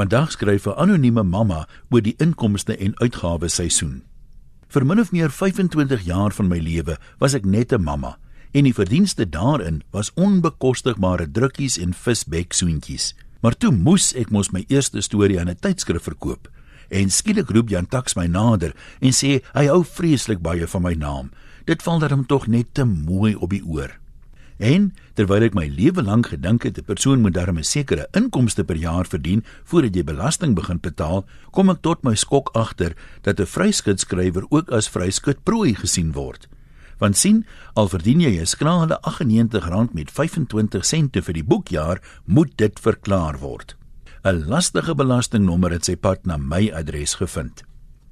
Vandag skryf 'n anonieme mamma oor die inkomste en uitgawes seisoen. Vir min of meer 25 jaar van my lewe was ek net 'n mamma en die verdienste daarin was onbekostigbare drukkies en visbek soentjies. Maar toe moes ek mos my eerste storie aan 'n tydskrif verkoop. En skielik roep Jan Tax my nader en sê hy hou vreeslik baie van my naam. Dit val dat hom tog net te mooi op die oor. En terwyl ek my lewe lank gedink het 'n persoon moet darm 'n sekere inkomste per jaar verdien voordat jy belasting begin betaal, kom ek tot my skok agter dat 'n vryskutskrywer ook as vryskutprooi gesien word. Want sien, al verdien jy 'n skrale R98 met 25 sente vir die boekjaar, moet dit verklaar word. 'n Lastige belastingnommer het sy pad na my adres gevind.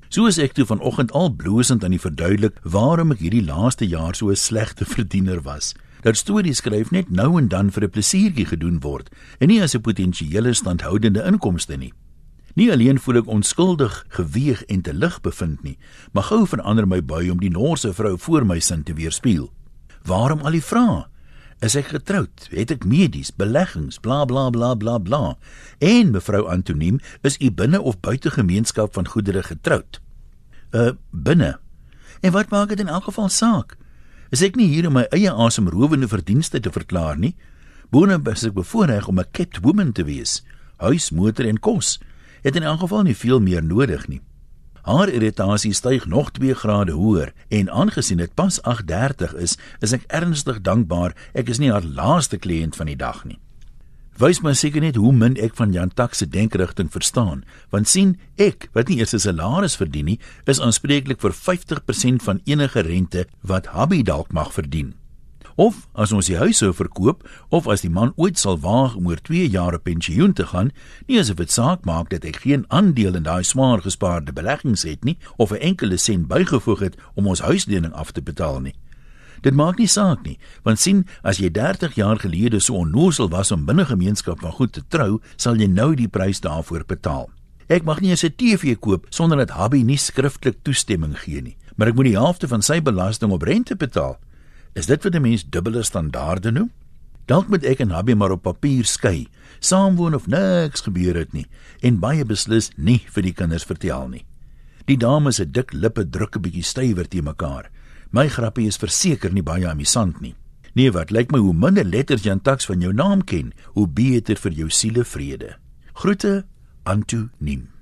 So is ek toe vanoggend al blosend aan die verduidelik waarom ek hierdie laaste jaar so 'n slegte verdiener was dat stories skryf net nou en dan vir 'n plesiertjie gedoen word en nie as 'n potensiële standhoudende inkomste nie. Nie alleen voel ek onskuldig geweeg en te lig bevind nie, maar gou verander my bui om die Noorse vrou voor my sin te weerspieël. Waarom al die vrae? Is ek getroud? Het ek medies, beleggings, bla bla bla bla bla? En mevrou Antoniem, is u binne of buite gemeenskap van goedere getroud? Uh binne. En wat maak dit in elk geval saak? Is ek nie hier om my eie asemrowende verdienste te verklaar nie? Boonop is ek bevoorreg om 'n kept woman te wees. Huis, motor en kos het in elk geval nie veel meer nodig nie. Haar irritasie styg nog 2 grade hoër en aangesien dit pas 8:30 is, is ek ernstig dankbaar ek is nie haar laaste kliënt van die dag nie wys my seker net hoe min ek van Jan Tak se denkerigting verstaan, want sien ek wat nie eers 'n salaris verdien nie, is aanspreeklik vir 50% van enige rente wat Habbi dalk mag verdien. Of as ons die huis sou verkoop of as die man ooit sal waag om oor 2 jaar op pensioen te gaan, nie asof dit saak maak dat ek geen aandeel in daai swaar gespaarde beleggings het nie of 'n enkele sent bygevoeg het om ons huislening af te betaal nie. Dit maak nie saak nie, want sien, as jy 30 jaar gelede so onnoosel was om binne gemeenskap van goed te trou, sal jy nou die prys daarvoor betaal. Ek mag nie 'n TV koop sonder dat Habbi nie skriftelik toestemming gee nie, maar ek moet die helfte van sy belasting op rente betaal. Is dit wat 'n mens dubbele standaarde noem? Dalk moet ek en Habbi maar op papier skei, saamwoon of niks gebeur het nie en baie beslis nie vir die kinders vertel nie. Die dames se dik lippe druk 'n bietjie stywer te mekaar. My grappie is verseker nie baie amusant nie. Nee, wat lyk my hoe minder letters Jan Tax van jou naam ken, hoe beter vir jou sielevrede. Groete Antoniem.